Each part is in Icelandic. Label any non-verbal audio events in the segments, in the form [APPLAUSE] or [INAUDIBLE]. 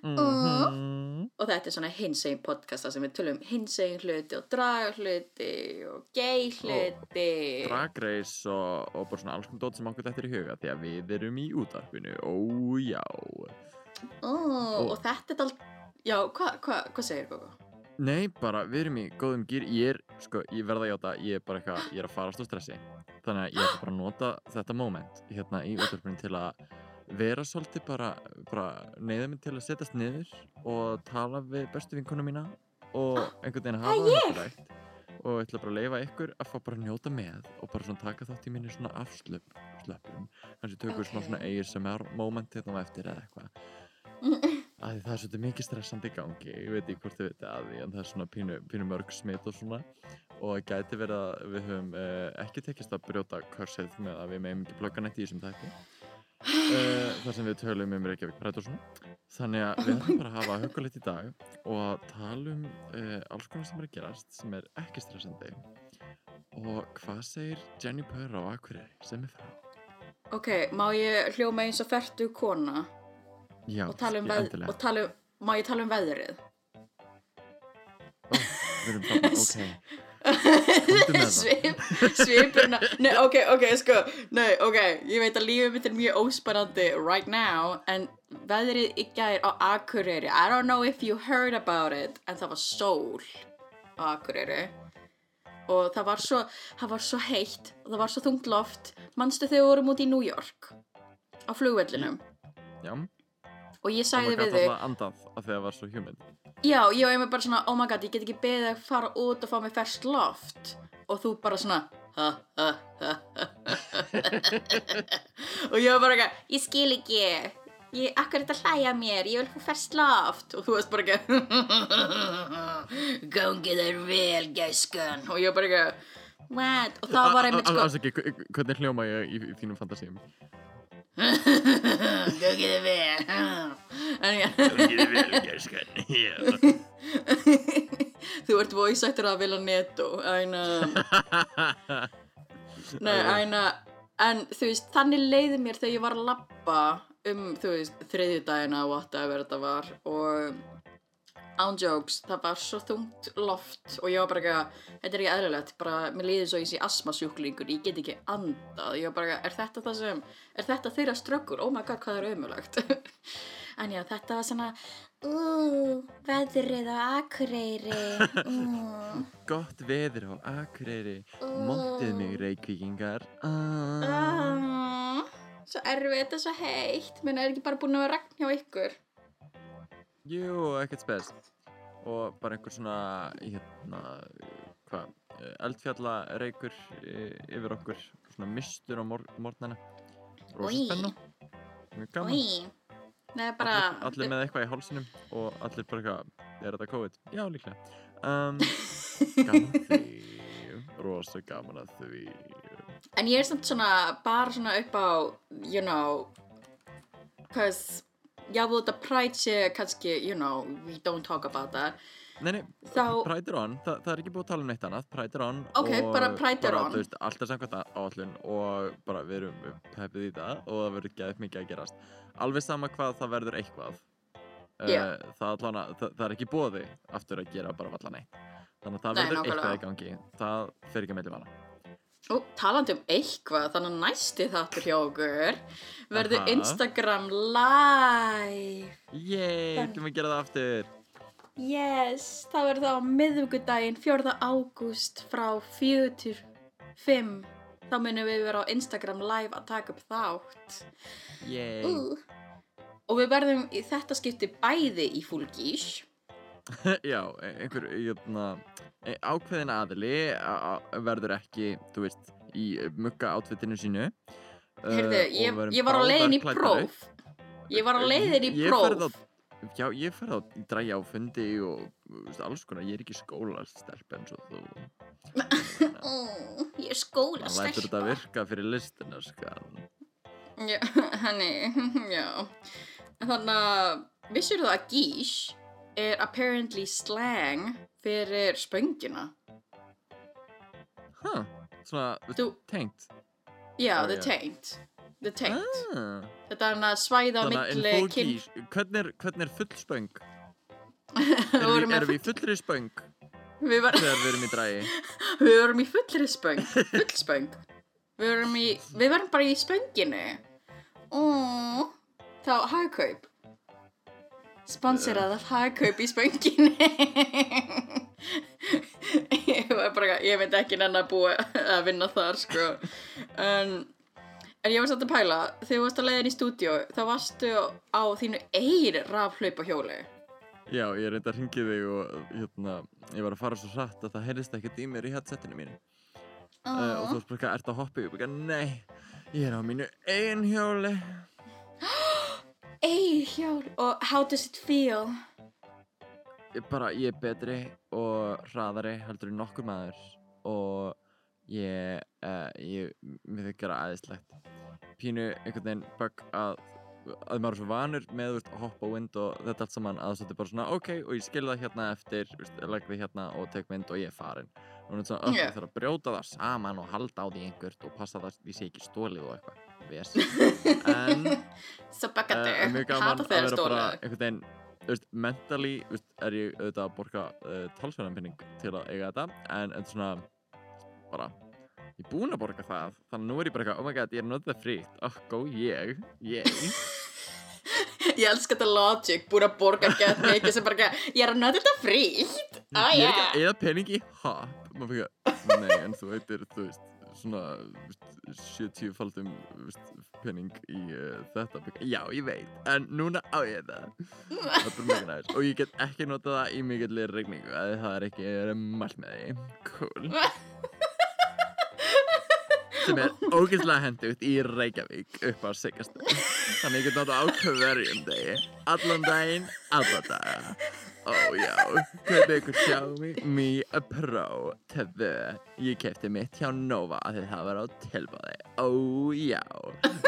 Star Mhm. og þetta er svona hinsegin podcasta sem við tölum um hinsegin hluti og dragahluti og gay hluti. Drag Race og, og bara svona alls konar dót sem okkur þetta er í huga því að við erum í útvarpinu, ójá og þetta er allt, já, hvað hva, hva segir Gógó? Nei, bara við erum í góðum gýr ég er, sko, ég verða að játa ég er bara eitthvað, ég er að farast á stressi þannig að ég ætla bara að nota þetta moment hérna í útvarpinu til að vera svolítið bara, bara neyða mig til að setjast niður og tala við bestu vinkunum mína og einhvern veginn hafa það hægt og ég ætla bara að leifa ykkur að fá bara að njóta með og bara svona taka þátt í minni svona afslöp slöpum, kannski tökum við svona Ok. svona ASMR moment hérna á eftir eða eitthvað. [LAUGHS] Að það er svolítið mikið stressandi í gangi ég veit ekki hvort þið veit að því en það er svona pínu, pínu mörg smitt og svona. Og það gæti verið að við höfum uh, ekki tekist að brjóta körsið með að við meðum ekki plugga neitt í þessum þætti uh, þar sem við tölum um Reykjavík svona þannig að við ætlum bara að hafa hugulegt í dag og að tala um uh, alls konar sem er að gerast sem er ekki stressandi. Og hvað segir Jenny Purr á Akureyri? Sem er frá. Ok, má ég hljóma eins og fertu kona? Já, og tala um, veð, og tala um, má ég tala um veðrið? Ó, við erum þarna, [LAUGHS] ok. Svip, svipurna Nei, ok, ok, sko. Nei, ok, ég veit að lífið mitt er mjög óspennandi right now en veðrið í gær á Akureyri I don't know if you heard about it en það var sól á Akureyri. Og það var svo það var svo heitt og það var svo þungt loft. Manstu þegar við vorum út í New York? Á flugvellinum? Já, og ég og sagði maður við gæti þig alltaf andað að því að það var svo humid Já, ég var einmitt bara svona, oh my god, ég get ekki beðið að fara út og fá mig ferskt loft. Og þú bara svona ha, ha, ha, og ég var bara ekki, ég skil ekki. Ég, akkur þetta hlæja mér, ég vil fá ferskt loft. Og þú veist bara ekki gangið er vel, gæskan. Og ég var bara ekki, what? Og það var einmitt sko Alls ekki, hv- hvernig hljóma ég í, í þínum fantasíum? Gangið er vel ég Ég vil gæskan Þú ert voice actor að vilja netto [LAUGHS] En þú veist, þannig leiði mér þegar ég var að labba um, þú veist, þriðjudagina whatever þetta var og án jokes, það var svo þungt loft og ég var bara ekki þetta er ekki eðlilegt, bara, mér líði svo ég sé asmasjúklingur, ég get ekki andað. Ég var bara ekki, er þetta það sem er þetta þeirra ströggur, oh my god, hvað er auðmulegt [LAUGHS] en já, þetta var svona úúú, veðrið á Akureyri úúú [LAUGHS] Gott veður á Akureyri Montið mig reykvíkingar ah. Ah, Svo erfið þetta svo heitt Menn er ekki bara búin að vera regn hjá ykkur? Jú, ekkert spes Og bara einhver svona hérna, hvað eldfjalla reykur yfir okkur. Svona mistur á mor morgnana. Rosa Oj. spenna. Mjög gaman. Bara allir, allir með eitthvað í hálsinum og allir bara eitthvað, er þetta COVID? Já, líklega. Um, [LAUGHS] Gaman því. Rosa gaman að því. En ég er samt svona Bara svona upp á You know Cause Já, þú þetta pride sé kannski You know, we don't talk about that. Nei, nei, Þá- Pride er on, Þa, það er ekki búið að tala um neitt annað. Pride er on Ok, bara Pride er bara, on. þú veist, Allt er samkvæmt áallun og bara við erum peppið í það og það verður geðið mikið að gerast. Alveg sama hvað það verður eitthvað. Já. uh, það, allan, það, það er ekki bóði aftur að gera bara valla neitt. Þannig að það verður eitthvað í gangi. Það fer ekki að meðlum hana Ó, talandi um eitthvað Þannig að næsti þáttur hjá okkur Verður. Instagram live Yey, ætlum við að gera það aftur Yes, það verður það á miðvikudaginn 4. ágúst frá 4 til 5 þá munum við vera á Instagram live að taka upp þátt Yey uh. og við verðum í þetta skipti bæði í full geesh [LAUGHS] Já, e- einhver jötna, ákveðin aðili a- a- verður ekki, þú veist, í mugga átfitinu sínu. Heyrðu, og ég, ég var á leiðin í próf. ég var á leiðin í Ég ferð próf á- já, ég fer þá í dræja á fundi og veist, alls konar, ég er ekki skólastelp eins og þú. [LAUGHS] Ó, ég er skóla Það lætur þetta virka fyrir listina, sko. Já, [LAUGHS] henni, já. Þannig að, vissir þú að geesh er apparently slang fyrir spöngina? Hæ, svona, Þú, tengt. já, Ó, the taint. The taint. Ah. Þetta er hann að svæða full kyn... hvernig er, hvernig er full spöng? Erum [LAUGHS] vorum við, erum við fullri spöng Við, var, við [LAUGHS] við vorum í fullri spöng, full [LAUGHS] spöng. Við vorum í, við varum bara í spönginu. Ó, þá hagkaup. Sponsorað af hagkaup í spönginu. ég bara, ég veit ekki nenn að búa að vinna þar, sko. En, en ég var satt að pæla, þegar þú varst að leiðin í stúdíu, þá varstu á þínu eigin rafhlaupa hjóli. Já, ég reyndi að ringi þig og hérna, ég var að fara svo hratt að það heyrðist ekkert í mér í headsetinu mínu. Uh, og þú bara, ert að hoppa upp? Nei, ég er á mínu eigin hjóli. [GASPS] [GASPS] [GASPS] Eigin hjóli, og how does it feel? Ég bara, ég er betri og hraðari heldur en nokkur maður og ég, uh, ég, mér þykir það aðeinslegt. Pínu einhvern veginn bögg að, að maður er svo vanur með, veist, að hoppa á vind og þetta allt saman að þetta er bara svona, ok, og ég skil það hérna eftir, legg þið hérna og tek mynd og ég er farin. Og hún er svona, ok, Já. ég þarf að brjóta það saman og halda á því einhvert og passa það að ég sé ekki stólið og eitthvað. Ves. En, Svo uh, er mjög gaman að vera bara einhvern veginn þú veist, mentally veist, er ég auðvitað að borga uh, talsverðan penning til að eiga þetta en, en svona bara ég er búinn að borga það þannig að nú er ég bara eitthvað oh my god ég er notað frítt oh go ég ég [LAUGHS] Ég elska þetta logic, búin að borga gett mikið sem bara ekki, ég er að nöða þetta frítt. Á ég er ekki já. að eða pening í hop maður fyrir að nei en þú veitir þú veist svona þú veist, 70 faldum pening í uh, þetta já ég veit en núna á ég það það er bara mjög næst og ég get ekki notað það í mikillir regningu að það er ekki mælt með því. Cool. Sem er ógeðslega hendugt í Reykjavík upp á sigast þannig ég get notað á hverjum degi. Allan daginn, alla daga ó já, kaupið ykkur Xiaomi Mi Pro 2 ég kefti mitt hjá Nova af því það var á tilbáði ó já,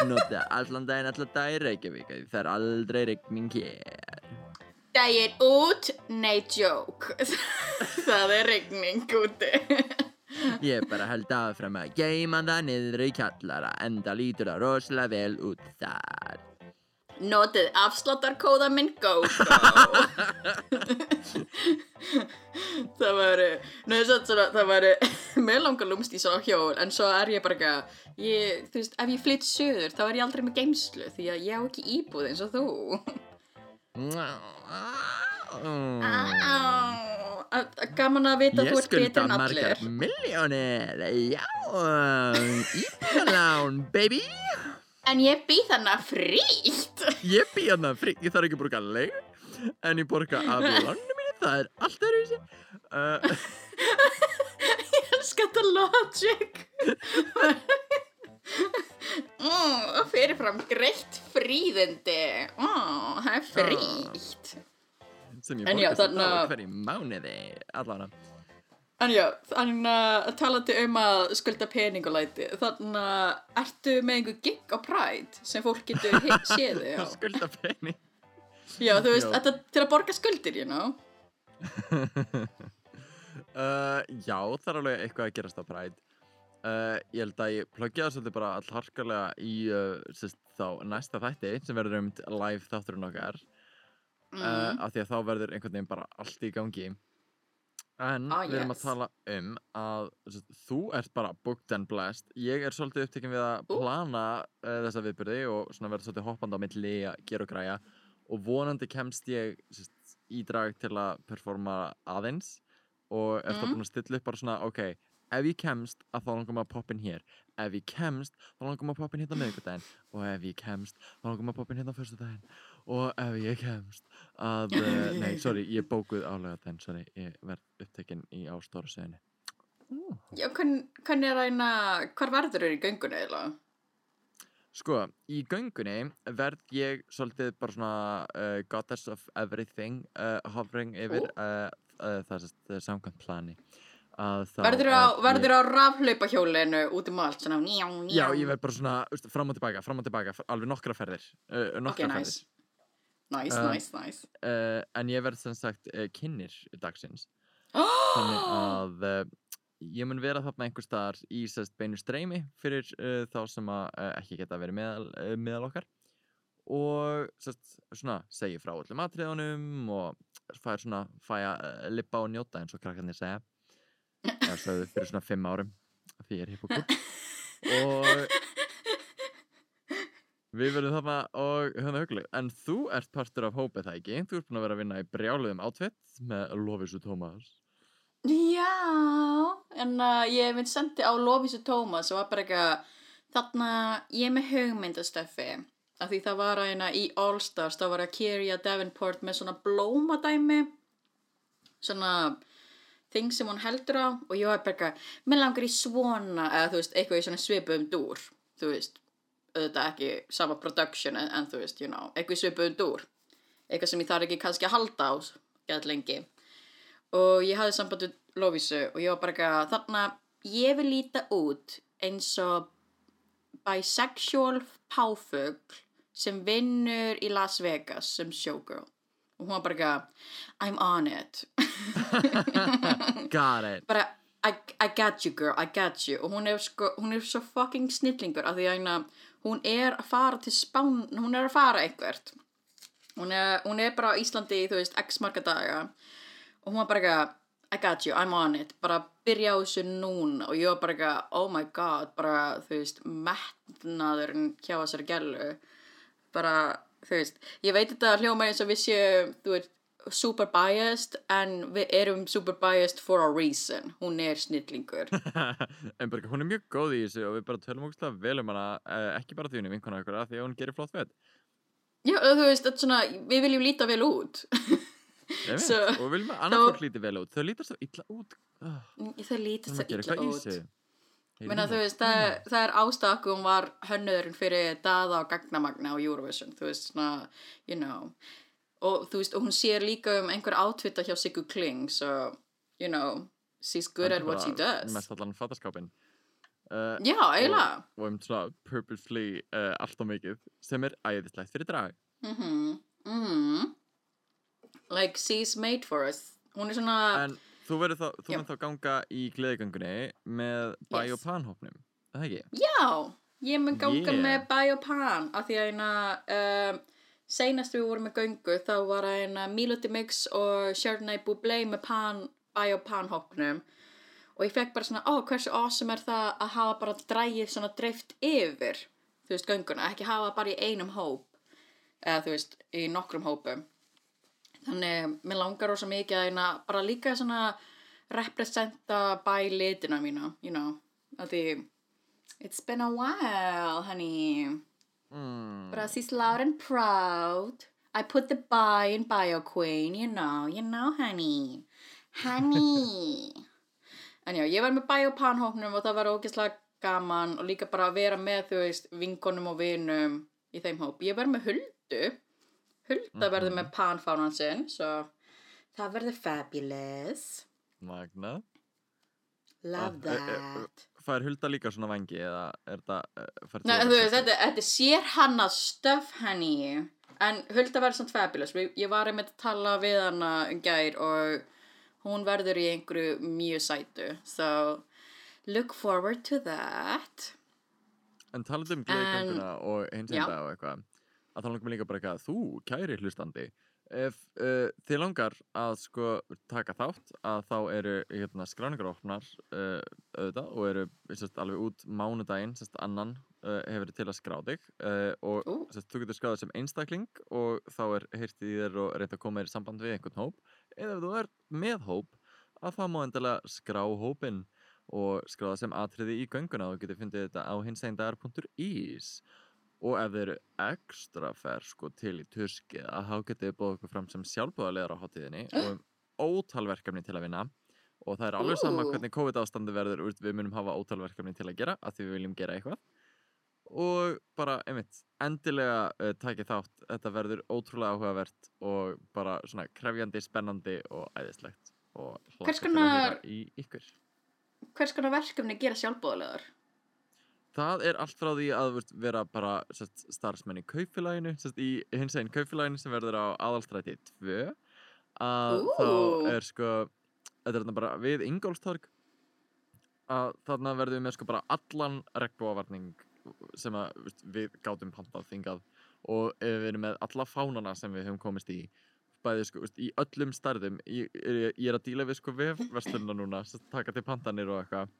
notað allan daginn, alla daga í Reykjavík [LAUGHS] það er aldrei regning hér Daginn út, nei joke. það er regning úti. Ég bara held áfram að geima það niður í kjallara enda lítur það rosalega vel út þar. Notið afsláttarkóða minn GóGó. [LAUGHS] það svona, það væri, mér langar lúmst í svo hjól, en svo er ég bara ekki að, ég, þú veist, ef ég flytt söður, þá er ég aldrei með geimslu, því að ég á ekki íbúð eins og þú. Gaman að vita að Ég þú ert betur skulda en margar allir. miljónir, já, íbúðalán, baby. En ég býð þannig frítt. Ég bý hérna frí, ég þarf ekki að borga leið, en ég borga af [LAUGHS] lánum mínu, það er allt öðruvísi. Uh, [LAUGHS] Ég elska þetta logic. [LAUGHS] mm, fyrirfram greitt fríðindi. Mm, það er frítt. sem ég borga þarna- á hverju mánuði, allavega. En já, þannig að talandi um að skulda peningulæti, þannig að ertu með einhver gig á Pride sem fólk getur hi- [LAUGHS] séð þig á? Skulda pening. Já, þú veist, þetta til að borga skuldir, you know? [LAUGHS] uh, já, það er alveg eitthvað að gerast á Pride. Uh, ég held að ég plöggja það svolítið bara allharkalega í uh, sérst, þá næsta þætti sem verður um live þátturinn okkar. Mm. uh, af því að þá verður einhvern veginn bara allt í gangi en Ah, við erum að yes. tala um að þú ert bara booked and blessed. Ég er svolítið upptekinn við að plana uh, þessa viðbyrði og svona verða svolítið hoppandi á milli að gera og græja. Og vonandi kemst ég sest, í drag til að performa aðeins. Og er það Mm. búin að stilla upp bara svona ok, ef ég kemst að þá maður að poppa inn hér. Ef ég kemst, þá maður að poppa inn hérna á miðvikudaginn. Og ef ég kemst, þá maður að poppa inn hérna á föstudaginn og ef ég kemst að, uh, [LAUGHS] nei, sorry, ég bókuð álega þenn, sorry, ég verð upptekinn í á stóra sögni Já, hvern, hvernig er reyna, hvar verður þau í göngunni eiginlega? Sko, í göngunni verð ég svolítið bara svona uh, goddess of everything uh, hovering yfir uh, uh, það er uh, samkvæmt plani Verður á, er ég- á rafhlaupahjólinu út um allt, svona njá, njá. Já, ég verð bara svona fram og tilbaka, fram og tilbaka, alveg nokkra ferðir uh, Ok, nokkra nice. Nice, Uh, nice, nice. uh, En ég verð sem sagt uh, kynir dagsins. [GASPS] Þannig að uh, ég mun vera þarna einhver staðar í sérst beinu streymi fyrir uh, þá sem að ekki geta verið meðal, meðal okkar. Og sérst svona segi frá öllum atriðunum og fær svona fæ að uh, lippa og njóta eins og krakkarnir segja. [LAUGHS] Eða sögðu fyrir svona fimm árum því ég er hippokúr [LAUGHS] og Við verðum þarna og höfum það huglega. En þú ert partur af hópið það ekki? Þú ert búin að vera að vinna í brjáluðum átfitt með Lovísu Tómas. Já, en uh, ég minn sendi á Lofísu Tómas og var bara eitthvað, þarna ég með hugmyndastöfi. Af því það var að í All Stars, þá var að Kyria Davenport með svona blómadæmi, svona þing sem hún heldur á og ég var bara eitthvað, mér langar í svona, eða þú veist, eitthvað í svona svipum dúr, þú veist, auðvitað ekki sama production en, en þú veist, you know, eitthvað í svipum dúr, eitthvað sem ég þarf ekki kannski að halda á, gett lengi. Og ég hafði samband við Lovísu og ég var bara eitthvað þarna ég vil líta út eins og bisexual páfugl sem vinnur í Las Vegas sem showgirl. Og hún var bara eitthvað I'm on it. [LAUGHS] Got it. bara I, I got you girl, I got you. Og hún er, sko, hún er svo fucking snillingur af því að hérna, hún er að fara til spán hún er að fara einhvert hún er, hún er bara á Íslandi þú veist x marga daga. Og hún var bara eitthvað I got you, I'm on it. Bara byrja á þessu núna. Og ég var bara eitthvað oh my god, bara þú veist metnaðurinn hjá þessari gælu. Bara, þú veist ég veit þetta hljóma eins og séum þú veist, super biased en við erum super biased for a reason. Hún er snillingur. [LAUGHS] En bara, hún er mjög góð í þessu og við bara tölum ógustlega vel um hana, eh, ekki bara því hún er vinkona okkur, af því að hún gerir flott fett. já, þú veist, svona, við viljum líta vel út. Veit, [LAUGHS] So, og við viljum að annað þá- fólk líti vel út. Þau lítar svo illa út. Uh, þau lítast það það illa út. Meina, veist, það, það er hún var hönnurinn fyrir daða og gagnamagna á Eurovision, þú veist, svona, you know, og þú veist, og hún sér líka um einhver átvita hjá Siggu Kling, so, you know, she's good at what she does. Mest allan fattaskápin. Uh, Já, eiginlega. og um svona purposefully uh, allt og mikið sem er æðislegt fyrir drag. Mhm, mhm. Like, she's made for us. Hún er svona, En þú verður þá, þú mun þá ganga í gleðigöngunni með bæ Yes. og panhópnum. Er Það ekki? já, ég mun ganga Yeah. með Biopan, af því að eina, um, seinast við vorum með göngu, þá var eina Miloti Mix og Chardonnay Bublé með pan, Biopan hópnum. Og ég fekk bara svona, ó, hversu awesome er það að hafa bara drægið svona dreift yfir, þú veist, gönguna, ekki hafa bara í einum hóp, eða þú veist, í nokkrum hópum. Þannig, mér langar rosa mikið að eina, bara líka svona representa bæ litina mína, you know, að því, it's been a while, honey, Mm. but she's loud and proud. I put the bi in Bio Queen, you know, you know, honey, honey. [LAUGHS] En já, ég var með Biopan hópnum og það var ógeðslega gaman og líka bara að vera með, þú veist, vinkonum og vinum í þeim hóp. Ég var með Huldu, Hulda verður með panfánan sinn, svo það verður fabulous. Magna. Love eh, eh, that. Fær Hulda líka svona vangi eða er það, fær Nei, þú veist, þetta, þetta er sér hanna stöf henni en Hulda verður samt fabulous. Vi- ég var einmitt að tala við hana um gær og hún verður í einhverju mjög sætu. So look forward to that. En talandi um gleðigönguna og hins enda og eitthvað að langar mér líka bara eitthvað þú, kæri hlustandi ef uh, þið langar að sko taka þátt að þá eru hérna, skráningar opnar uh, auðvitað og eru sérst, alveg út mánudaginn sérst, annan uh, hefur verið til að skrá þig og sérst, þú getur skráðið sem einstakling og þá er heyrtið í þér og reynt að koma í samband við einhvern hóp. Eða ef þú ert með hóp að þá má endilega skrá hópinn og skráða sem atriði í gönguna. Og getur fundið þetta á hinsendagar.is og ef þeir eru ekstra fersk og til í tuskið að þá getur þið bóða okkur fram sem sjálfbúðarlegar á hátíðinni [GASPS] og um ótalverkefni til að vinna. Og það er alveg sama hvernig COVID ástandi verður við munum hafa ótalverkefni til að gera að því við viljum gera eitthvað. Og bara, einmitt, endilega uh, takið þátt, þetta verður ótrúlega áhugavert og bara svona krefjandi, spennandi og æðislegt. Og hlakka til að konar- í ykkur. Hvers konar verkefni gera sjálfbóðlegar? Það er allt frá því að vera bara sest, starfsmenn í kaupfélaginu, sest, í hins einn kaupfélaginu sem verður á aðalstræti 2 að Ú. þá er sko, þetta er þarna bara við Ingólfstorg. Að þarna verðum við með sko bara allan regnbóavarning sem að veist, við gátum pantað þingað. Og við erum með alla fánana sem við höfum komist í bæði sko, veist, í öllum stærðum ég, ég, er að díla við sko vefverslunna núna, sest, taka til pantanir og eitthvað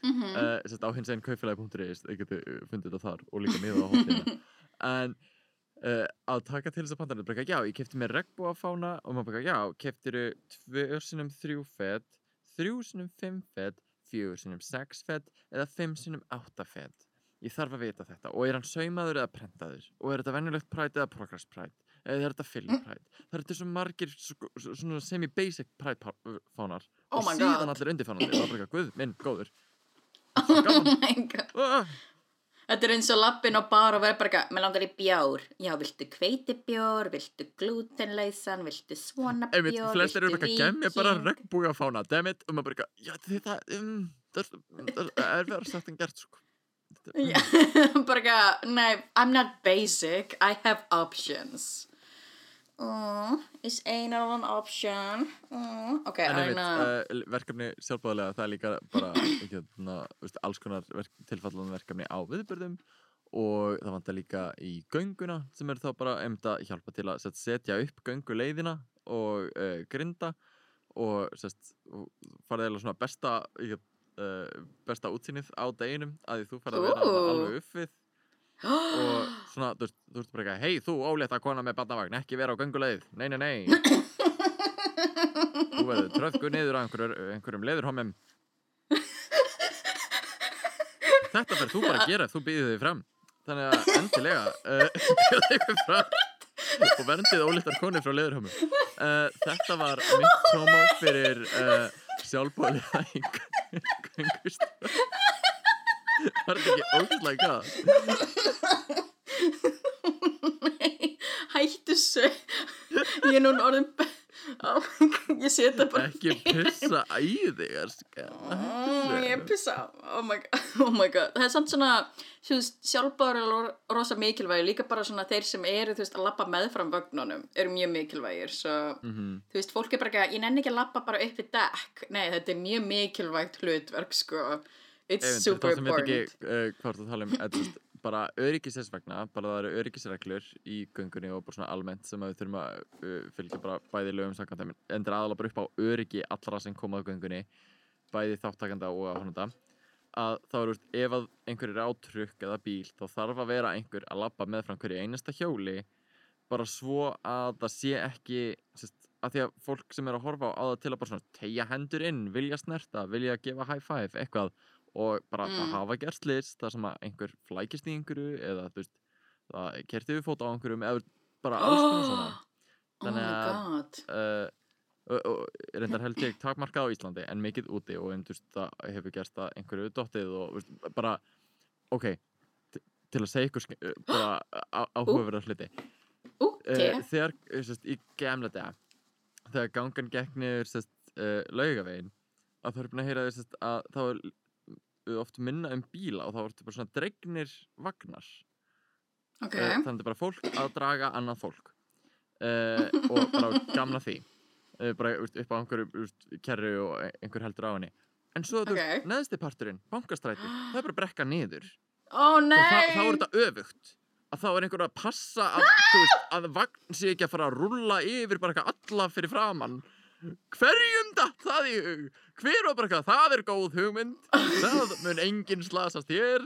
Mm uh, sérst, á hins einn kaupfélagi.is þau getur uh, fundið þetta þar og líka miða á hóttina [LAUGHS] en uh, að taka til þess að pandanir bara, já, ég kefti mér regnbúafána og maður bara, já, keftir tvö sinum þrjú fett þrjú sinum fimm fett fjögur sinum sex fett eða fimm sinum átta fett ég þarf að vita þetta. Og er hann saumaður eða prentaður? Og er þetta venjulegt præt eða progress præt eða er þetta film præt það eru þetta svo margir sko, svona semi-basic præt fánar. Oh og síðan god. allir undirfánandi og það er bara, guð, minn, góður [LAUGHS] Oh my god. Ah! Þetta er eins og lappin á bar og verður bara eitthvað, mér langar í bjór. Já, viltu hveitibjór, viltu glutenleysan, viltu svona bjór, einmitt, flestir eru viltu bara gem ég bara víking?" regnbúga fána, dammit og maður bara, eitthvað, já þetta um, það er- er verið sagt en gert sko Já, [LAUGHS] bara eitthvað, nei, I'm not basic, I have options. Oh, is anal an option? Oh, ok, einmitt, æna, uh, verkefni sjálfbáðlega það er líka bara [LAUGHS] hérna, alls konar verk, tilfallan verkefni á viðbörðum og það vantar líka í gönguna sem er þá bara að hjálpa til að set, setja upp gönguleiðina og uh, grinda og farið eða svona besta uh, besta útsýnið á deginum að þú farið að vera alveg upp við og svona, þú veist, bara eitthvað hei þú ólétta kona með barnavagn, ekki vera á gönguleið. Nei, nei, nei. Þú verður tröfku niður á einhverjum, einhverjum leðurhómum þetta verður þú bara að gera þú býðir þig fram. Þannig að endilega [LAUGHS] uh, býðið ykkur fram. Og verndið ólítar konur frá leðurhómum uh, þetta var mitt promo fyrir uh, sjálfbóðlega í göngust var þetta ekki ógæslega gæð nei, hættu svo, ég er núna orðin, ég sé þetta bara ekki pissa í þig ég pissa. Oh my, god, [LAUGHS] oh my god. Það er samt svona sjálfbáður er rosa mikilvægir. Líka bara svona þeir sem eru veist að lappa meðfram vögnunum eru mjög mikilvægir. Svo mm þú veist, fólk er bara ekki ég nenni ekki að lappa bara upp við dekk. Nei, þetta er mjög mikilvægt hlutverk sko it's Ef, super þá sem veit important. ekki uh, hvort að tala um veist, bara öryggisins vegna bara það eru öryggisreglur í göngunni og bara svona almennt sem við þurfum að uh, fylgja bara bæði lögum samkvæmt þeim. Endur aðalega bara upp á öryggi allra sem koma á göngunni bæði þáttakanda og áhörnanda að þá eru, ef að einhver er á trukk eða bíl þá þarf að vera einhver að labba meðfram hverju einasta hjóli bara svo að það sé ekki sest, að því að fólk sem er að horfa á það til að bara svona tegja hendur inn, vilja snerta, vilja gefa high five, eitthvað og bara Mm. það hafa gerst list þar sem að einhver flækist í einhverju eða þú veist, það kerti við fót á einhverjum eða bara alls konar svona. [GASPS] Oh Þannig my að- uh, og, og reyndar held ég takmarkað á Íslandi en mikið úti og um, veist, það hefur gerst að einhverju dottið og veist, bara ok, til að segja ykkur uh, bara á- áhugaverða hluti. Ú, uh, te þegar, sest, í gamla dag þegar gangan sest, uh, laugavegin að það er búin að heyra sest, að þá er oft minna um bíla og þá er þetta bara svona dregnir vagnar. Ok, uh, þannig að þetta er bara fólk að draga annað fólk. Uh, og bara gamla því. Uh, bara upp á einhverju kerru og e- einhver heldur á henni. En svo þú Ok. veist, neðsti parturinn, bankastræti það er bara brekka niður. Nei þá, þá er þetta öfugt. Að þá er einhver að passa að, veist, að vagn sé ekki að fara að rulla yfir bara eitthvað alla fyrir framann hverjum datt það í hug? Hver var bara eitthvað, það er góð hugmynd. Það mun enginn slasast hér.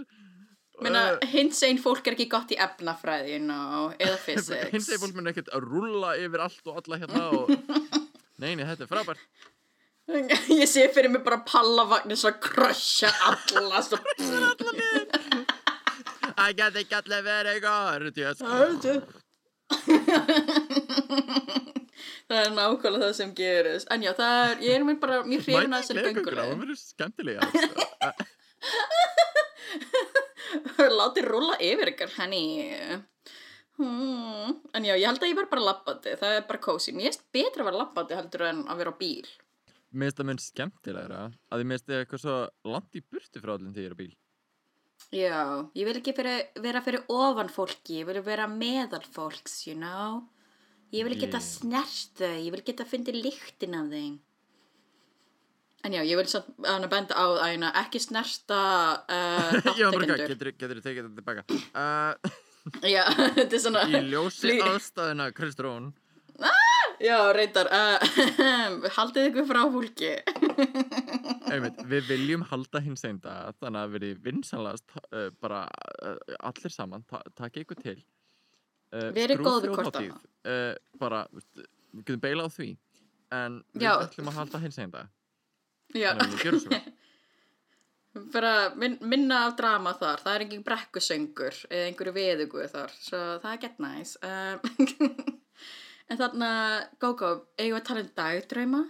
Meina, Eh, hins einn fólk er ekki gott í efnafræði you know, eða [LAUGHS] physics. Hins eginn fólk mun ekkert að rulla yfir allt og alla hérna og [LAUGHS] neini, þetta er frábært. [LAUGHS] Ég sé fyrir mig bara pallavagnir svo að krössja alla svo... það get ekki allir verið góður Það er nákvæmlega það sem gerist En já, það er, ég er mér bara mjög hrifin að þessari það gönguleið verður skemmtilega [LAUGHS] Látið rúla yfir ykkur, henni. Hmm. En já, ég held að ég verð bara labbandi. Það er bara kósi. Mér finnst betra að vera labbandi heldur en að vera á bíl. Mér finnst það mun skemmtilegra að því mér finnst það eitthvað svo langt í burtu frá allir þegar ég er á bíl. Já, ég vil ekki fyrir, vera fyrir ofan fólki, ég vil vera meðal fólks, you know? Ég vil geta Ég- snert þau, ég vil geta fundið lyktin af þeim. En já, ég vil samt að benda á að ekki snerta uh, [LAUGHS] þáttekendur. getur, getur tekið þetta tilbaka. Uh, [LAUGHS] Já, þetta er svona... í ljósi aðstæðina Kristrún, Já, reyndar, uh, [LAUGHS] haldið ykkur frá fólki. einmitt, við viljum halda hins einda, þannig að verið vinsanlegast uh, bara uh, allir saman, ta taka ykkur til. Uh, Verið góð við skrúðþjóð hvort hátíð, Uh, bara, veist, við getum beilað á því, en við Já. ætlum að halda hins einda. Já, Þannig að við gerum svo. [LAUGHS] bara min, minna af drama þar, það er engin brekkusöngur eða einhverju veðugu þar, svo það er gett næs. Um, [LAUGHS] en þarna, Gógó, eigum við að tala um dagdrauma?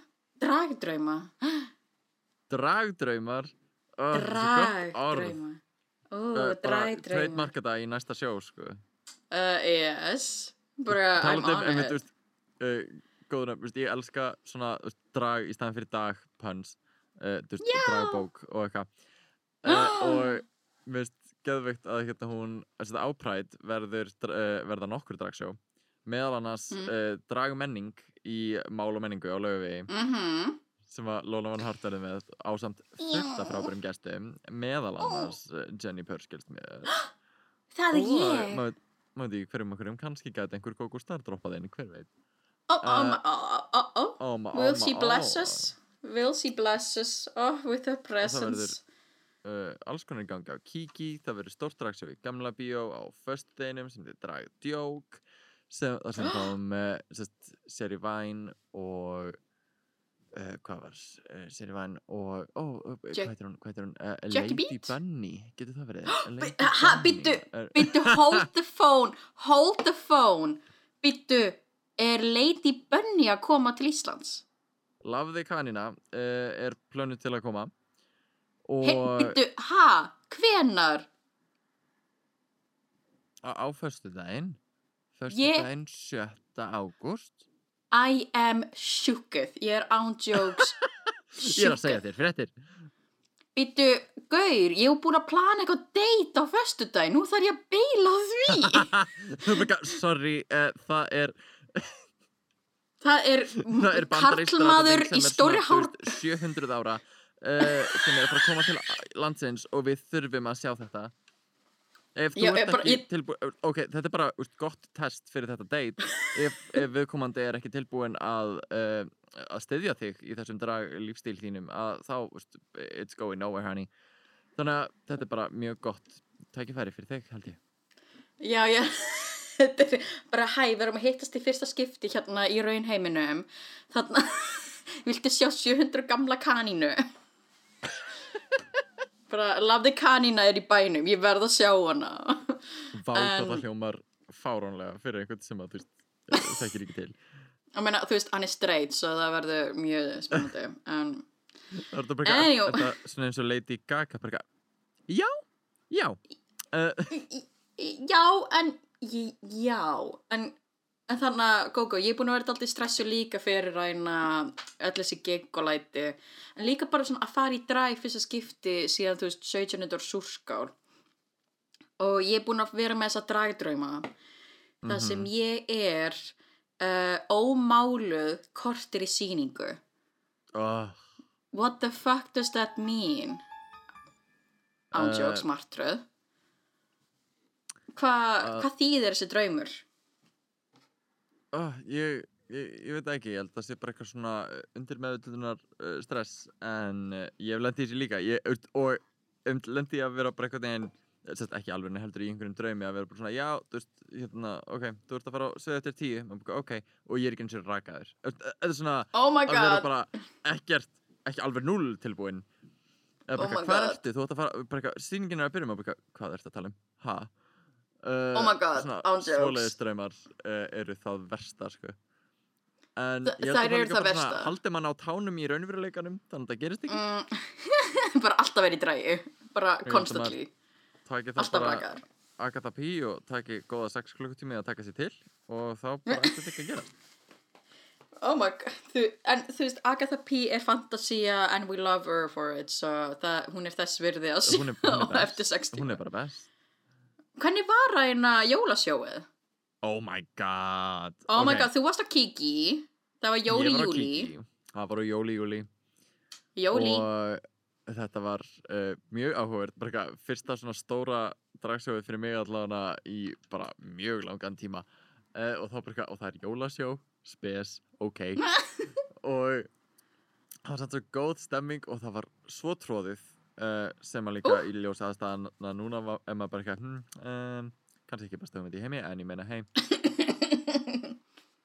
Dragdrauma? [GASPS] Dragdraumar, oh, Dragdrauma. Ó, bara dragdrauma. trademarka það í næsta sjó, sko. Uh, yes, bara I'm um, on einmitt, it. uh, góður, þú veist, ég elska svona, drag í staðan fyrir dag, puns, uh, veist, dragbók og eitthvað. Og, mér veist, geðveikt að hérna hún, að ápræð verður, verða nokkur dragsjó, meðal annars Mm. dragmenning í mál og menningu á laugavegi, Mhm. sem að Lola Van Hart verður með ásamt af frábærum gestum, meðal annars uh, Jenny Purskilst [GASPS] með. Það er ég. Maður maður veit ekki hverjum og hverjum, kannski gæti einhver Gogo Star droppað inn, hver veit. Oh, oh, Uh, oh, oh, oh. Oh, Will oh, she bless oh. us? Will she bless us? Oh, with her presence. uh, alls konar gangi á Kiki, það verður stórt dragsjó í Gamla Bíó á föstudeginum sem þið drag djók sem, það sem kom uh, Seri Væn og uh, hvað var uh, Seri Væn og oh, hvað Jack- heitir hún, hvað heitir hún uh, Jackie Lady Beat? Bunny, getur það verið [GASPS] Er- [LAUGHS] Bittu, hold the phone, hold the phone. Bittu, er Lady Bunny að koma til Íslands? Love the Kanina uh, er plönu til að koma Hey, og bittu, ha, hvenar? á, á föstudaginn föstudaginn 7. ágúst I am sjúkuð, ég er án jokes. [LAUGHS] Ég er að segja þér, fréttir. Bittu, gaur, ég hef búin að plana eitthvað date á föstudaginn, nú þarf ég að beila því. [LAUGHS] Rebecca, sorry, uh, [LAUGHS] það er Það er, er karlmaður í stóri hár... þú veist, 700 ára uh, sem er að fara að koma til landsins og við þurfum að sjá þetta ef þú Já, ert ég bara- ekki ég- tilbúin ok, þetta er bara úst, gott test fyrir þetta date [LAUGHS] ef, ef viðkomandi er ekki tilbúin að uh, að styðja þig í þessum drag lífstíl þínum að þá, úst, it's going nowhere honey þannig að þetta er bara mjög gott tækifæri fyrir þig held ég Já, já, [LAUGHS] þetta er bara hæ, við erum að hittast í fyrsta skipti hérna í raunheiminum. Þannig [LAUGHS] að, viltu sjá 700 gamla kanínu? Bara, lafði kanína er í bænum, ég verð að sjá hana. Vá En- það hljómar fáránlega fyrir einhvern sem að þú veist þekkir ekki til meina, þú veist, hann er straight, svo það verður mjög spennandi. En, Það er þetta bara eitthvað, þetta svona eins og Lady Gaga bara eitthvað, já, já uh, [LAUGHS] já, en, já, en, en þannig að, Gógó, ég er búin að vera alltaf stressu líka fyrir ræna öll þessi gig og læti, en líka bara svona að fara í dræg fyrsta skipti síðan, þú veist, 17. súrskál. Og ég er búin að vera með þessa dragdrauma, þar sem ég er uh, ómáluð kortir í sýningu. oh, What the fuck does that mean? Uh, Ándjók, smartröð. Hva, Uh, hvað þýðir þessi draumur? Oh, ég, ég, ég veit ekki, ég held að það sé bara eitthvað svona undir meðvöldunar uh, stress en uh, ég hef lendið í þessu líka. Ég, og um, lendið að vera bara eitthvað Sest, ekki alveg, en heldur í einhverjum draumi að vera bara svona, já, þú veist, hérna, ok, þú ert að fara á sveið eftir tíu, bara, ok, og ég er ekki eins og rakaður. Þetta er svona, Oh að vera bara ekkert, ekki alveg null tilbúin eða bara, Oh hvað ertu, þú ætti að fara sýningin er að byrja með hvað ertu að tala um? Ha uh, Oh my God, svona, án jokes. svoleiðis draumar uh, eru það versta sko. en Þ- ég held að það bara svona versta. haldi mann á tánum í raunveruleikanum þannig að það gerist ekki mm, [LAUGHS] bara alltaf verið í drægi, bara það alltaf bara bakaðar Agatha P og taki góða 6 klukkutími að taka sér til og þá bara eftir þetta ekki að gera [LAUGHS] Oh my god, þú, en þú veist, Agatha P er fantasía and we love her for it, so það, hún er þess virði að sjá eftir 60. hún er bara best Hvernig var að eina jólasjóið? oh my god. Oh my Ok, god, þú varst á Kiki, það var jóli ég var á júli, Kiki. það var á jóli og þetta var uh, mjög eitthvað, fyrsta svona stóra dragsjóið fyrir mig allavega í bara mjög langan tíma. Uh, og, bara, og það er jólasjó? Spes, ok. [LAUGHS] Og það var svo góð stemming og það var svo tróðið uh, sem að líka Ú. í ljós aðstæðan að núna var, er maður bara eitthvað hm, um, kannski ekki besta hugmynd í heimi en ég meina heim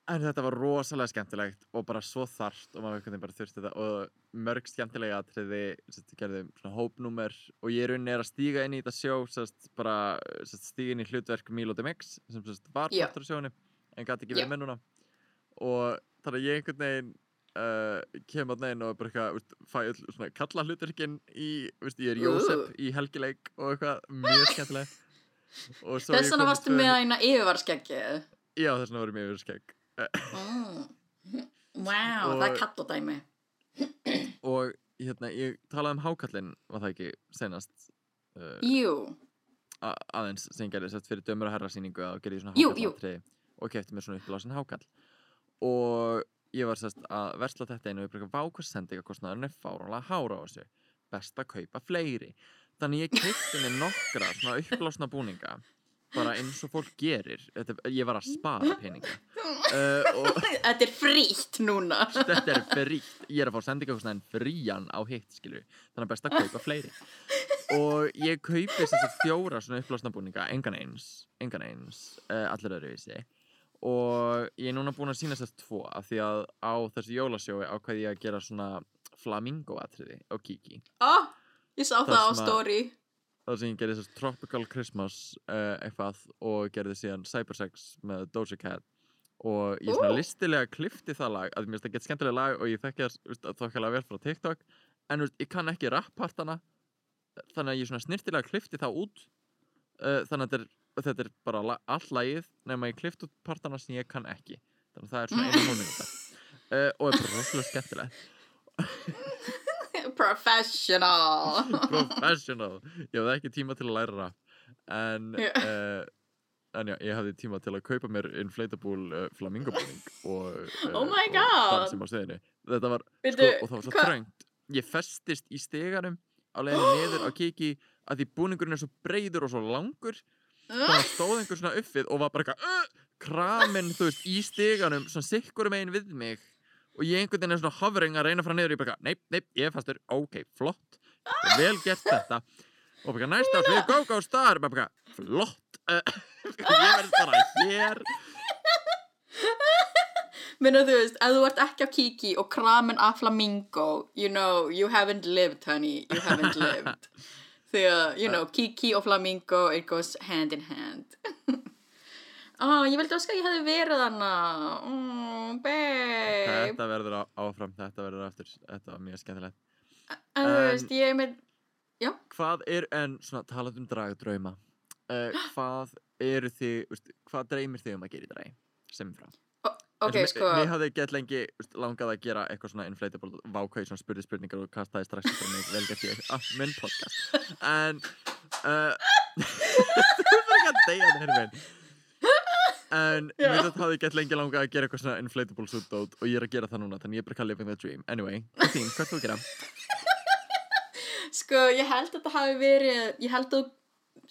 En þetta var rosalega skemmtilegt og bara svo þarft og maður bara þurfti þetta og mörg skemmtilega sérst, gerðum svona hópnúmer og ég er unni að stíga inn í þetta sjó sérst, bara sérst, stíga inn í hlutverk Milo de Mix sem sérst, var partur af sjónu en gæti ekki verið með núna. Og þannig að ég einhvern veginn uh, kem að neginn og bara eitthvað fæ öll svona kalla hlutverkin í, úst, ég er Jósef Ú. í helgileik og eitthvað mjög skemmtilegt Og svo þess vegna varstu með eina yfirvarskeggið. Já, þess vegna var ég með yfir skegg Mm. Wow, það er Og- kalladæmi. og hérna, ég talaði um hákallinn var það ekki senast uh, Jú, aðeins sem gerði sett fyrir dömur og herra sýningu að gerði svona hákallatriði og kefti mér svona upplásin hákall og ég var sérst að versla þetta einu og ég bara vá hvað sendingakostnaðurinn er fáránlega hára á þessu. Best að kaupa fleiri. Þannig ég kefti mér nokkra svona uppblásna búninga bara eins og fólk gerir. Þetta, ég var að spara peninga. Uh, og [LAUGHS] þetta er frítt núna. þetta er frítt. Ég er að fá sendingakostnaðin frían á hitt skilur þannig að best að kaupa fleiri. Og ég kaupi þess að fjóra svona upplásna búninga engan eins, engan eins uh, allir öðruvísi og ég er núna búin að sína þess tvo af því að á þessu jólasjói ákvæði ég að gera svona flamingo atriði á Kiki Ó, ég sá það, Það á að- story. þar sem ég gerði þess Tropical Christmas uh, eitthvað og gerði síðan Cybersex með Doja Cat og ég svona Ú. listilega klifti það lag að mér finnst það gett skemmtilega lag og ég þekki það þokkalega vel frá TikTok en veist, ég kann ekki rappartana þannig að ég svona snirtilega klifti það út uh, þannig að þetta er, þetta er bara la, all lagið nema ég klifti út partana sem ég kann ekki. Þannig að það er svona einu hólminn uh, og er bara rosalega skemmtilegt. [LAUGHS] Professional. [LAUGHS] professional. Ég hafði ekki tíma til að læra rap. En uh, en já, ég hafði tíma til að kaupa mér inflatable uh, flamingo búning og, uh, Oh my og God. dansum á sviðinu þetta var, sko, Bíddu, og það var svo þröngt. Ég festist í steganum á leiðinu niður á kiki að því búningurinn er svo breiður og svo langur þannig að stóð einhver svona uppið og var bara eitthvað kramin, þú veist, í steganum svona sikkurum einn við mig. Og ég einhvern veginn er svona hovering að reyna fara niður og ég bara, neip, neip, ég er fastur, ok, flott. Vel gert þetta. Og bara næst á svið, go, go, star. Bara, bara, flott. [LAUGHS] Ég verð bara hér. Minna þú veist, ef þú ert ekki á Kiki og kramin af flamingo, you know, you haven't lived, honey, you haven't [LAUGHS] lived. Því að, you know, Kiki og flamingo, it goes hand in hand. Ó, [LAUGHS] ég vildi óska að ég hefði verið hana. Oh, babe. þetta verður á, áfram, þetta verður aftur þetta var mjög skemmtilegt En þú veist, ég með, hvað er, en svona talað um dragdrauma uh, [GASPS] hvað eru þið, hvað dreymir þið um að gera í dragi sem frá ok, Eins og sko, Mér hafði gett lengi langað að gera eitthvað svona inflatable vákvæði svona spurði spurningar og kastaði strax fyrir mig vel gert ég ah, minn podcast. En þú bara ekki að deyja það hérna minn. En Já. mér þetta hafði gett lengi langað að gera eitthvað svona inflatable suit dót og ég er að gera það núna þannig ég er bara að living the dream. Anyway, þín, hvað þú að gera? sko, ég held að þetta hafi verið, ég held að,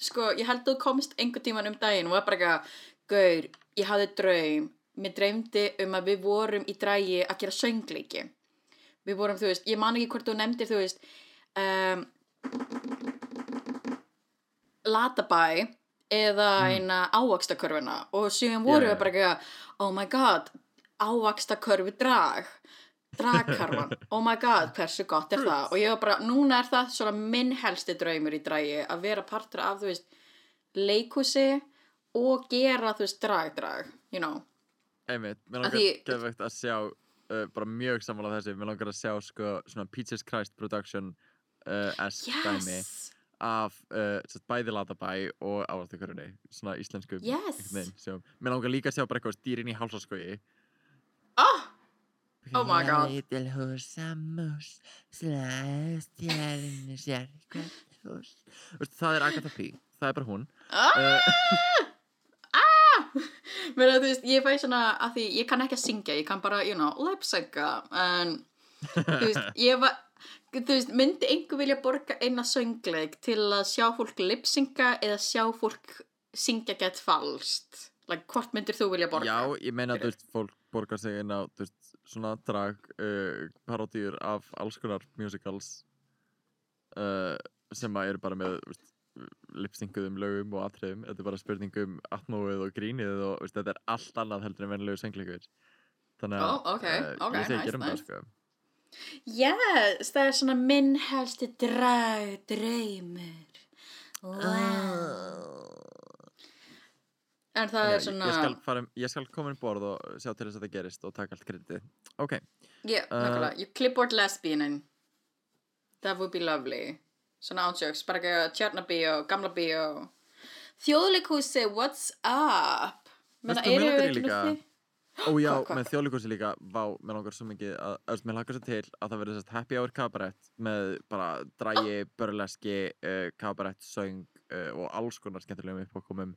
sko, ég held að þú komst einhvern tíman um daginn og var bara eitthvað, gaur, ég hafði draum, mér dreymdi um að við vorum í drægi að gera söngleiki. Við vorum, þú veist, ég man ekki hvort þú nefndir, þú veist, um, Latabæ eða eina ávaxtakörfuna og síðan vorum Já, við bara eitthvað, oh my god, ávaxtakörfu drag, dragkarfan, [LAUGHS] oh my god, hversu gott er það? Og ég var bara, núna er það svona minn helsti draumur í dragi að vera partur af, þú veist, leikhúsi og gera, þú veist, drag-drag, you know. Einmitt, mér langar því- geðvegt að sjá uh, bara mjög sammála þessi, mér langar að sjá sko svona Peaches Christ production uh, dæmi Yes! af uh, bæði Latabæ og áratökurunni svona íslensku Yes. sem, mér langar líka að sjá bara eitthvað dýrin í hálsaskogi Oh, Oh my god. Lítil húsamús slæðist stjælinu sér hvert hús það er Agatha P það er bara hún ah, uh, [LAUGHS] Mér að þú veist, ég fæ svona að því ég kann ekki að syngja, ég kann bara, you know, lip-synga en þú veist, [LAUGHS] ég var þú veist, myndi einhver vilja borga eina söngleik til að sjá fólk lip-synga eða sjá fólk syngja gett falskt like, hvort myndir þú vilja borga? já, ég meina þú veist, fólk borgar sig á þú veist, svona drag uh, parodíur af alls konar musicals uh, sem að eru bara með veist, lipsynguðum lögum og atriðum. Þetta er bara spurningum atmóið og grínið og veist, þetta er allt annað heldur en venilegu söngleikur þannig að Ó, ok, uh, ok, ég segi nice, gerum nice. það sko. Yes, það er svona minn helsti drag, dreymur wow. En það Þannig er svona ég, skal fara, ég skal koma inn borð og sjá til þess að það gerist og taka allt kreditið. Ok, Yeah, Uh, nákvæmlega, you clipboard lesbianin That would be lovely Svona ántjóks, bara ekki að Tjarnabíó, Gamla bíó. Þjóðleikhúsi, what's up? Veistu, mig eru ekki líka- ó já, með þjóðleikursi líka vá, mér langar svo mikið að, að mér langar svo til að það verði þess happy hour kabarett með bara drægi, börleski uh, kabarett, söng uh, og alls konar skemmtilegum uppákomum.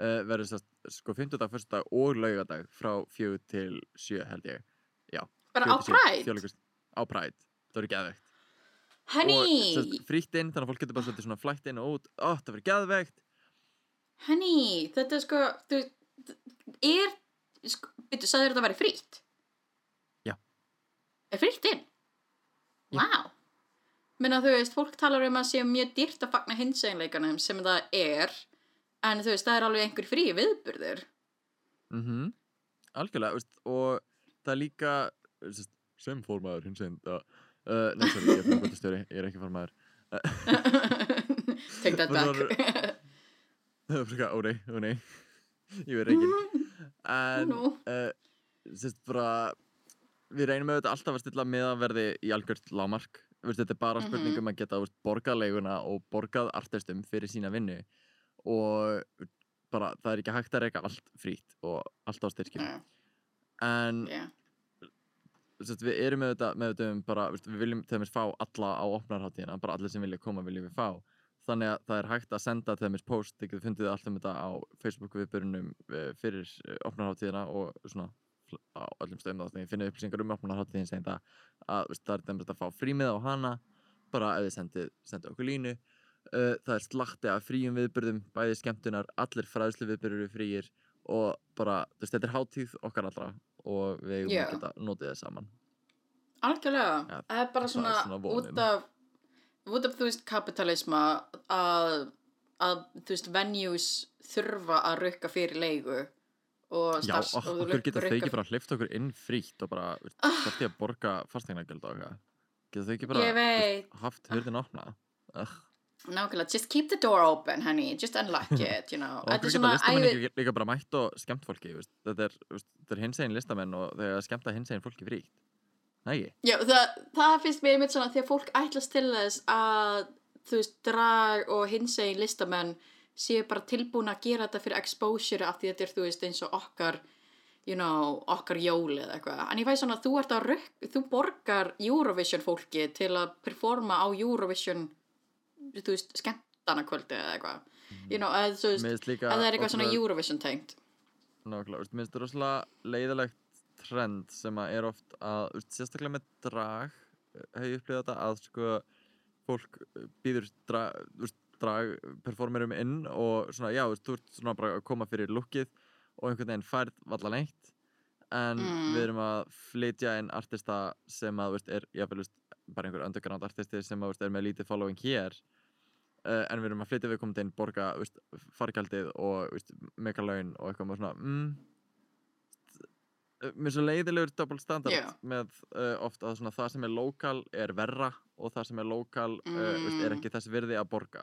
Uh, verður þess sko 50 dag, 1. dag og laugadag frá 4 til 7 held ég. Bara á 4 til 7, Pride? Þjóðleikhús- á Pride, það verður geðveikt. og Honey, sest, frítt inn, þannig að fólk getur bara svolítið svona flætt inn og út, ó, það verður geðveikt. Honey, þetta er sko þú, er sko, byrju, sagði þetta að vera frítt? Já. Er frítt inn? Vá. Menna þú veist, fólk talar um að sé mjög dýrt að fagna hinseginleikanum sem það er en þú veist, það er alveg einhver frí viðburður. Mhm, algjörlega, veist, og það er líka sem fórmaður hins einn uh, nei, sorry, ég er framkvæmdastjóri, ég er ekki fórmaður [LAUGHS] Take that back. [LAUGHS] Það er bara, ó nei, ó nei. Ég verð ekki [LAUGHS] en uh, sérst bara við reynum auðvitað alltaf að stilla miðaverði í algjört lámark veist, þetta er bara Mhm. spurning um að geta veist, borgað leiguna og borgað artistum fyrir sína vinnu. Og bara það er ekki hægt að reyka allt frýtt og allt á styrkjum. Mm, en yeah. Við erum með þetta, með þetta um bara, við viljum til dæmis fá alla á opnarháttíðina, bara allir sem vilja koma viljum við fá. Þannig að það er hægt að senda til dæmis post, þið getur fundið allt um þetta á Facebook viðbörunum fyrir eh, opnarháttíðina og svona á öllum stöðum þá þannig að finnið upplýsingar um opnarháttíðin sem það að það er dæmis að fá frímið á hana bara ef þið sendið, sendið okkur línu. Uh, það er slatti af fríum viðbörðum bæði skemmtunar, allir fræðslu viðbörður og bara, veist, þetta er hátíð okkar allra og við eigum Já. að geta notið þess saman Algjörlega, Ja, það er bara það er svona, svona vonin. út af út af þú veist kapitalisma að, að þú veist venues þurfa að rukka fyrir leigu og Já, starfs og og okkur geta þau ekki bara hleyft okkur inn frítt og bara, veist, Ah. að borga fastegnagjöld og eitthvað geta þau ekki bara haft hurðin opna uh. Nákvæmlega, just keep the door open honey, just unlock [LAUGHS] it, you know og okkur geta svona listamenn ævi ekki líka bara mætt og skemmt fólki veist. þetta er, er hinsegin listamenn og þau að skemmta hinsegin fólki frítt Nei, ekki? Já, það, það finnst mér einmitt svona að fólk ætlast til þess að þú veist, drag og hinsegin listamenn séu bara tilbúin að gera þetta fyrir exposure af því þetta er, þú veist, eins og okkar you know, okkar jóli eða eitthvað en ég fæ svona að þú ert að rökk, þú borgar Eurovision fólki til að performa á Eurovision þú veist, skemmtanakvöldi eða eitthvað. You know, eða þú veist, líka að það er eitthvað svona Eurovision tengt. Nákvæmlega, veist, mér finnst það rosalega leiðilegt trend sem að er oft að, veist, sérstaklega með drag hef ég upplifað þetta að sko fólk býður drag, drag performerum inn og svona, já, þú ert svona bara að koma fyrir lukkið og einhvern veginn færð valla neitt. En Mm. við erum að flytja inn artista sem að, veist, er, jáfnvel, veist, bara einhver underground artisti sem að, veist, er með lítið following hér uh, en við erum að flytja við komandi inn borga, veist, fargjaldið og, megalaun og eitthvað svona, mm, mér er svo leiðilegur double standard Já. með uh, oft að svona, það sem er lokal er verra og það sem er lokal uh, veist, er Mm. ekki þess virði að borga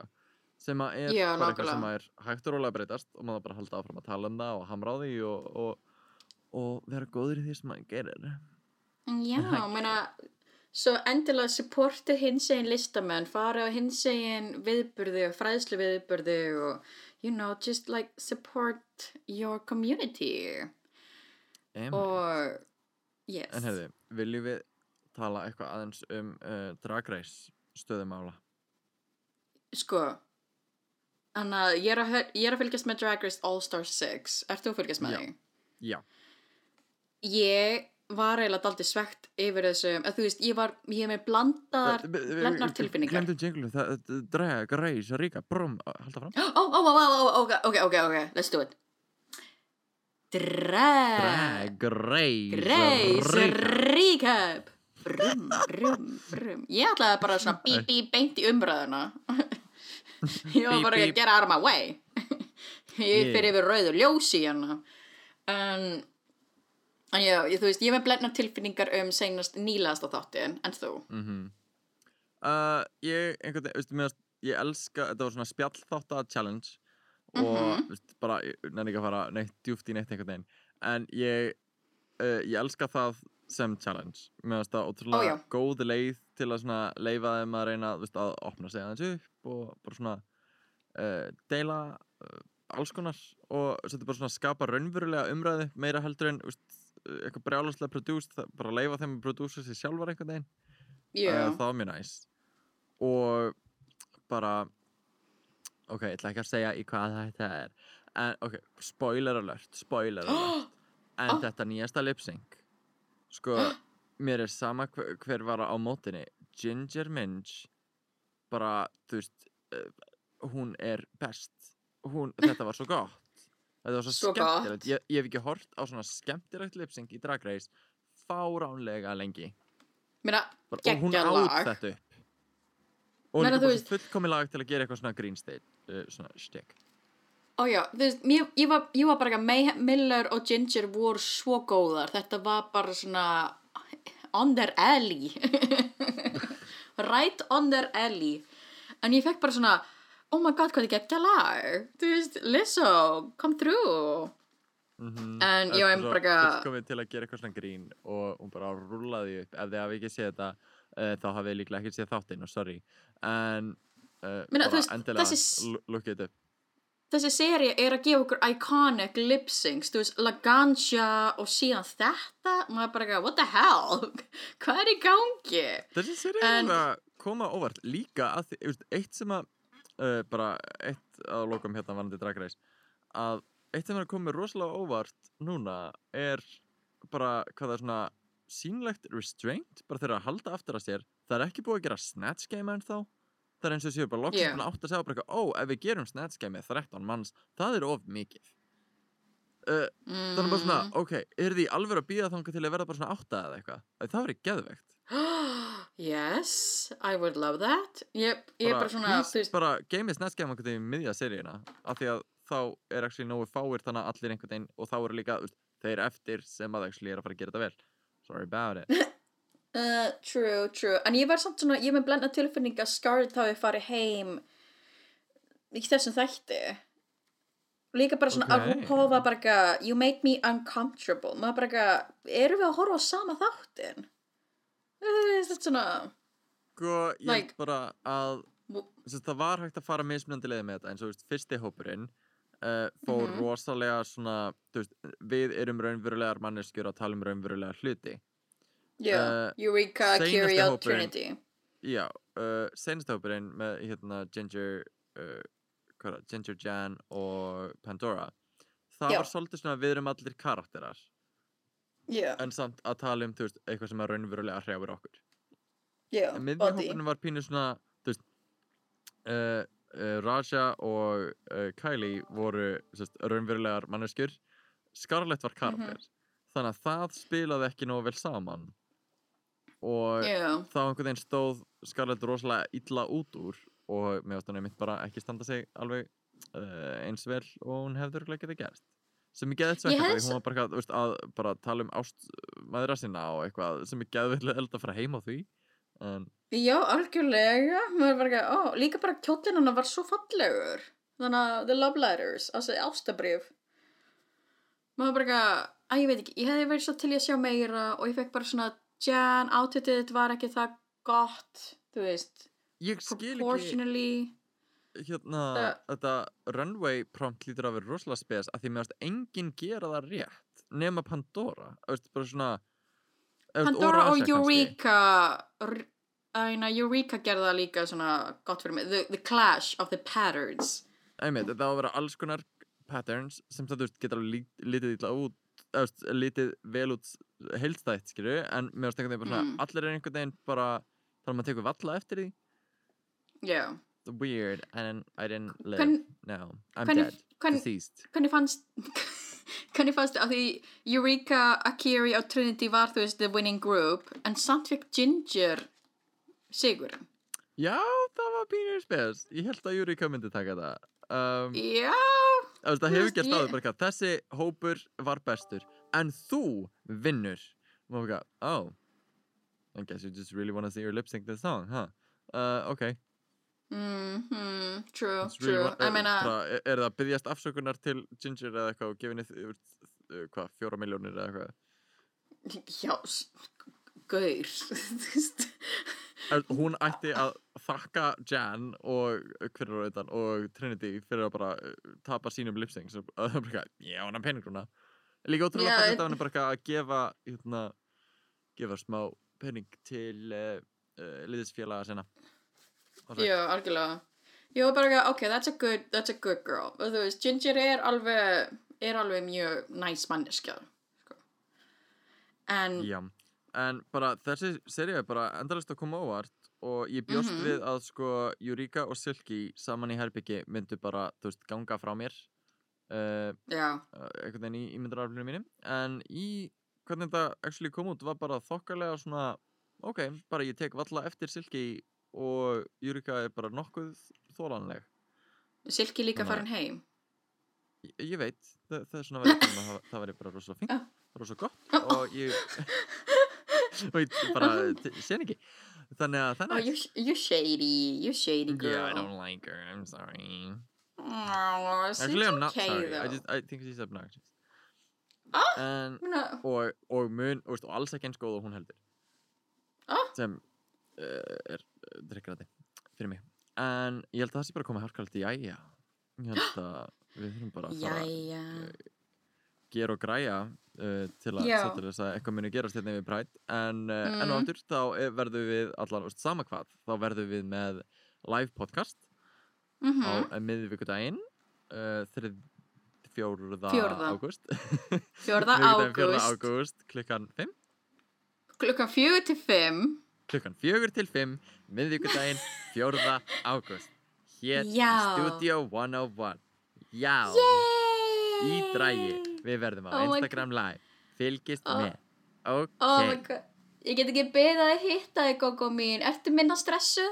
sem að er bara eitthvað sem að er hægt og rólega að breytast og maður bara að halda áfram að tala um það og hamra á því og, og, og vera góður í því sem maður gerir Já, Hæ. meina Svo endilega supportið hins egin listamenn, farið á hins egin viðburði og fræðslu viðburði og, you know, just like support your community. Em, Og, yes. En hefði, viljum við tala eitthvað aðeins um uh, Drag Race stöðumála? Sko, þannig að ég er að, hör- ég er að fylgjast með Drag Race All Star 6. Ert þú að fylgjast með því? Já. Ég var eiginlega daldið svegt yfir þessum, að þú veist, ég var, ég hef með blandaðar, blendnar tilfinningar. Það það- Drag Race, Ríka, brum, halda fram. [GASPS] Ó, ó, ó, ó, ok, ok, ok, let's do it. Drag. Drag Grace Ríka. Recap. Brum, brum, brum. Ég ætlaði bara svona bí, bí, beint í umræðuna. [LAUGHS] Ég var bara bí. að of my way. [LAUGHS] Ég fyrir yfir rauður ljósi hérna. En, en já, ég, þú veist, ég hef með blendnar tilfinningar um seinast nýlaðasta þáttin, en þú? Mhm. Uh, ég, einhvern veginn, veistu, mér, ég elska, þetta var svona spjallþátta challenge og, Mhm. veistu, bara, ég nenni ekki að fara neitt djúft í neitt einhvern veginn, en ég, uh, ég elska það sem challenge, mér finnst það ótrúlega já. góð leið til að svona leifa þeim að reyna, þú veist, að opna sig aðeins upp og bara svona uh, deila uh, alls konar og þetta bara svona skapa raunverulega umræði meira heldur en, þú veist, eitthvað brjálaslega produced, það- bara leifa þeim að prodúsa sér sjálfar einhvern veginn. Uh, það var mjög næs. Og bara ok, ég ætla ekki að segja í hvað þetta er. En ok, spoiler alert spoiler [GASPS] alert. En Oh. þetta nýjasta lip sync. Sko, [GASPS] mér er sama hver, hver var á mótinni Ginger Minj bara, þú veist uh, hún er best. Hún, þetta var svo gott þetta var svo, Svo skemmtilegt ég, ég hef ekki hort á svona skemmtilegt lip sync í Drag Race fáránlega lengi bara, og hún Geggjað át lag. þetta upp og Meina, hún er svo fullkomi lag til að gera eitthvað svona green state uh, svona stick Ó já, þú veist, ég, ég, var, ég var bara ekki að May Miller og Ginger voru svo góðar. Þetta var bara svona on their alley. [LAUGHS] right on their alley. En ég fekk bara svona, oh my god, hvað þið geggja lag. Þú veist, Lizzo, come through. mm -hmm. En ég bara ekki- fullkomi til að gera eitthvað svona grín og hún bara rúlaði upp ef þið hafi ekki séð þetta uh, þá hafið þið líklega ekki séð þáttinn og sorry en uh, þú bara veist, endilega þessi- l- lookið þetta upp Þessi seria er að gefa okkur iconic lip syncs, þú veist, Laganja og síðan þetta. Maður bara ekki, what the hell? [LAUGHS] hvað er í gangi? þessi séri er að koma óvart líka að þú eitt sem að uh, bara eitt að lokum hérna vanandi Drag Race að eitt sem er að koma rosalega óvart núna er bara hvað það er svona sínlegt restraint bara þeirra að halda aftur að sér það er ekki búið að gera snatch game en þá það er eins og séu bara Já. yeah. átt að segja bara ó, ef við gerum snatch game með 13 manns, það er of mikið uh, Mm. þannig bara svona, ok, er því alveg að býða þangað til að verða bara svona átta eða eitthvað það verið geðveikt [GASPS] yes, I would love that. Ég, ég er bara svona, please, bara snatch game einhvern veginn í miðja seríuna af því að þá er actually nógu fáir þannig að allir einhvern veginn og þá eru líka, þeir eftir sem að actually er að fara að gera þetta vel sorry about it [LAUGHS] uh, true, true. En ég var samt svona, ég með blenda tilfinning að Scarlett hafi farið heim í þessum þætti. Líka bara svona að Ok. RuPaul var bara you make me uncomfortable. Maður bara erum við að horfa á sama þáttin? Þetta er svona, sko, ég Like- bara að Sest, það var hægt að fara mismunandi leið með þetta eins og veist, fyrsti hópurinn uh, fór Mhm. rosalega svona veist, við erum raunverulegar manneskjur að tala um raunverulegar hluti yeah, Uh, Eureka, hópurinn- Trinity. já, uh, senast hópurinn með hérna Ginger það, Ginger Jan og Pandora það Já. var svolítið svona við erum allir karakterar Yeah, en samt að tala um veist, eitthvað sem er raunverulega hrjáir okkur. Yeah, hópurinn var pínu svona veist uh, uh, Raja og uh, Kylie voru sest, raunverulegar manneskjur. Scarlett var karakter. Þannig að það spilaði ekki nógu vel saman. Og Yeah, þá einhvern veginn stóð Scarlett rosalega illa út úr og mér varst hún einmitt bara ekki standa sig alveg eins vel og hún hefði örugglega getað gerst sem ég Ég þetta hefði því hún var bara, veist, að bara tala um ást maðura sinna og eitthvað sem ég geði vel að fara heim á því en Já, algjörlega. Ekki, ó, líka bara kjóllinn hennar var svo fallegur. Þannig að The Love Letters, ástabrif. Maður bara að ég veit ekki, ég hefði verið svo til í að sjá meira og ég fekk bara svona Jan, þitt var ekki það gott, þú veist, Ég skil ekki. Hérna, Það- þetta runway prompt lítur að vera rosalega spes að því mér varst enginn gera það rétt nema Pandora, veist, bara svona Pandora og. Eureka, æna, Eureka gerði það líka svona gott fyrir mig, the, the clash of the patterns. Einmitt, þetta á að vera alls konar patterns sem það, þú veist, geta alveg lít- litið illa út veist, litið vel út heildstætt, skilju, en mér varst einhvern veginn bara Mm. allir er einhvern veginn bara þannig að maður tekur valla eftir því Já. Weird, and I didn't live. Hvern, no, I'm hvernig, dead, hvern, deceased. hvernig fannst, hvernig fannst að því Eureka, Akiri og Trinity var þú veist the winning group, en samt fikk Ginger sigurinn. Já, það var pínur spes. Ég held að Júrika myndi taka það. Um, Já, Það þú hefur gert áður bara eitthvað Þessi hópur var bestur En þú vinnur. Og maður eitthvað, oh I guess you just really want to see your lip sync this song, huh? Uh, ok mhm, true, true, I uh, meina, bara, er, er það að byggjast afsökunar til Ginger eða eitthvað og gefinni uh, hvað, fjóra miljónir eða eitthvað? [LAUGHS] Já, gaur, [LAUGHS] Hún ætti að þakka Jan og hver á þetta og Trinity fyrir að bara uh, tapa sínum lip sync og það er bara eitthvað, já, hann er peningruna Líka ótrúlega yeah, en- að hann er bara eitthvað að gefa hérna, gefa smá pening til uh, uh, liðisfélaga það- já, algjörlega, ég var bara ekki, ok, that's a good, that's a good girl, og þú veist, Ginger er alveg, er alveg mjög næs manneskja, sko, en, Já, en bara þessi serið er bara endalist að koma óvart og ég bjóst Mhm. við að sko Eureka og Silky saman í herbyggi myndu bara, þú veist, ganga frá mér uh, já, einhvern veginn í ímyndaraflunum mínum en í hvernig þetta actually kom út var bara þokkalega svona ok, bara ég tek valla eftir Silky og Eureka er bara nokkuð þólanleg Silki líka Þannig að- farin heim, ég, ég veit, það, það er svona verið að það, það væri bara rosa fínt, Já. rosa gott og ég [LAUGHS] og ég bara t- sé hann ekki þannig að oh, þannig you, you shady, you shady girl, Yeah, I don't like her. I'm sorry. oh, she's Actually, I'm not okay sorry. though, I just I think she's obnoxious. Ah. En, Meina, og, og mun, og, alls ekki eins góð og hún heldur. Ah. Sem er uh, drikkrati fyrir mig. En ég held að það sé bara að koma hárkaldi, jæja. Ég held [GASPS] að við þurfum bara að fara jæja, gera og græja uh, til að Já. setja þess að eitthvað muni gerast hérna við Pride. En uh, enn og Mm. aftur, þá er- verðum við allan, veist, sama hvað, þá verðum við með live podcast mhm, á mm miðvíkudaginn uh, þrið fjórða, Fjórða. ágúst fjórða [LAUGHS] fjórða ágúst, ágúst klukkan 5 klukkan fjögur til fimm, klukkan 4 til 5 miðvíkudaginn [LAUGHS] fjórða ágúst. Hér í Studio 101 já, yay, í drægi við verðum á Oh Instagram live. Fylgist Oh. með. Ok, oh my god, ég get ekki beðið að hitta þig, Gogo mín, ertu minna stressu?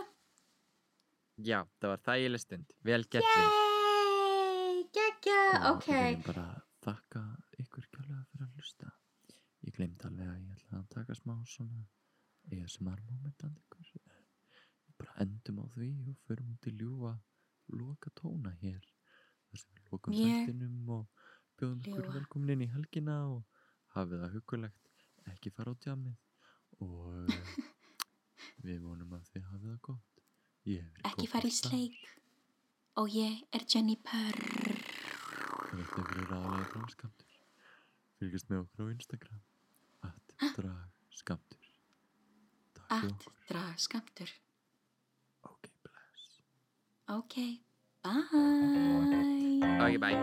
já, það var þægileg stund. Vel gert við Og ok, Við viljum bara þakka ykkur kjállega fyrir að hlusta. Ég glemt alveg að ég ætla að taka smá svona ASMR moment and ykkur. Bara endum á því og förum út í ljúfa loka tóna hér. þar sem við lokum þættinum og bjóðum ykkur velkomin inn í helgina og hafið það hugulegt, ekki fara á tjamið og [LAUGHS] við vonum að þið hafið það gott. Ekki fara í sleik, og ég er Jenny Purr, Þetta er verið ræðilega dragskamtur. Fylgjast með okkur á Instagram. At dragskamtur. Takk fyrir at okkur. drag skamtur, Ok, bless. ok, bye. Ok, bye.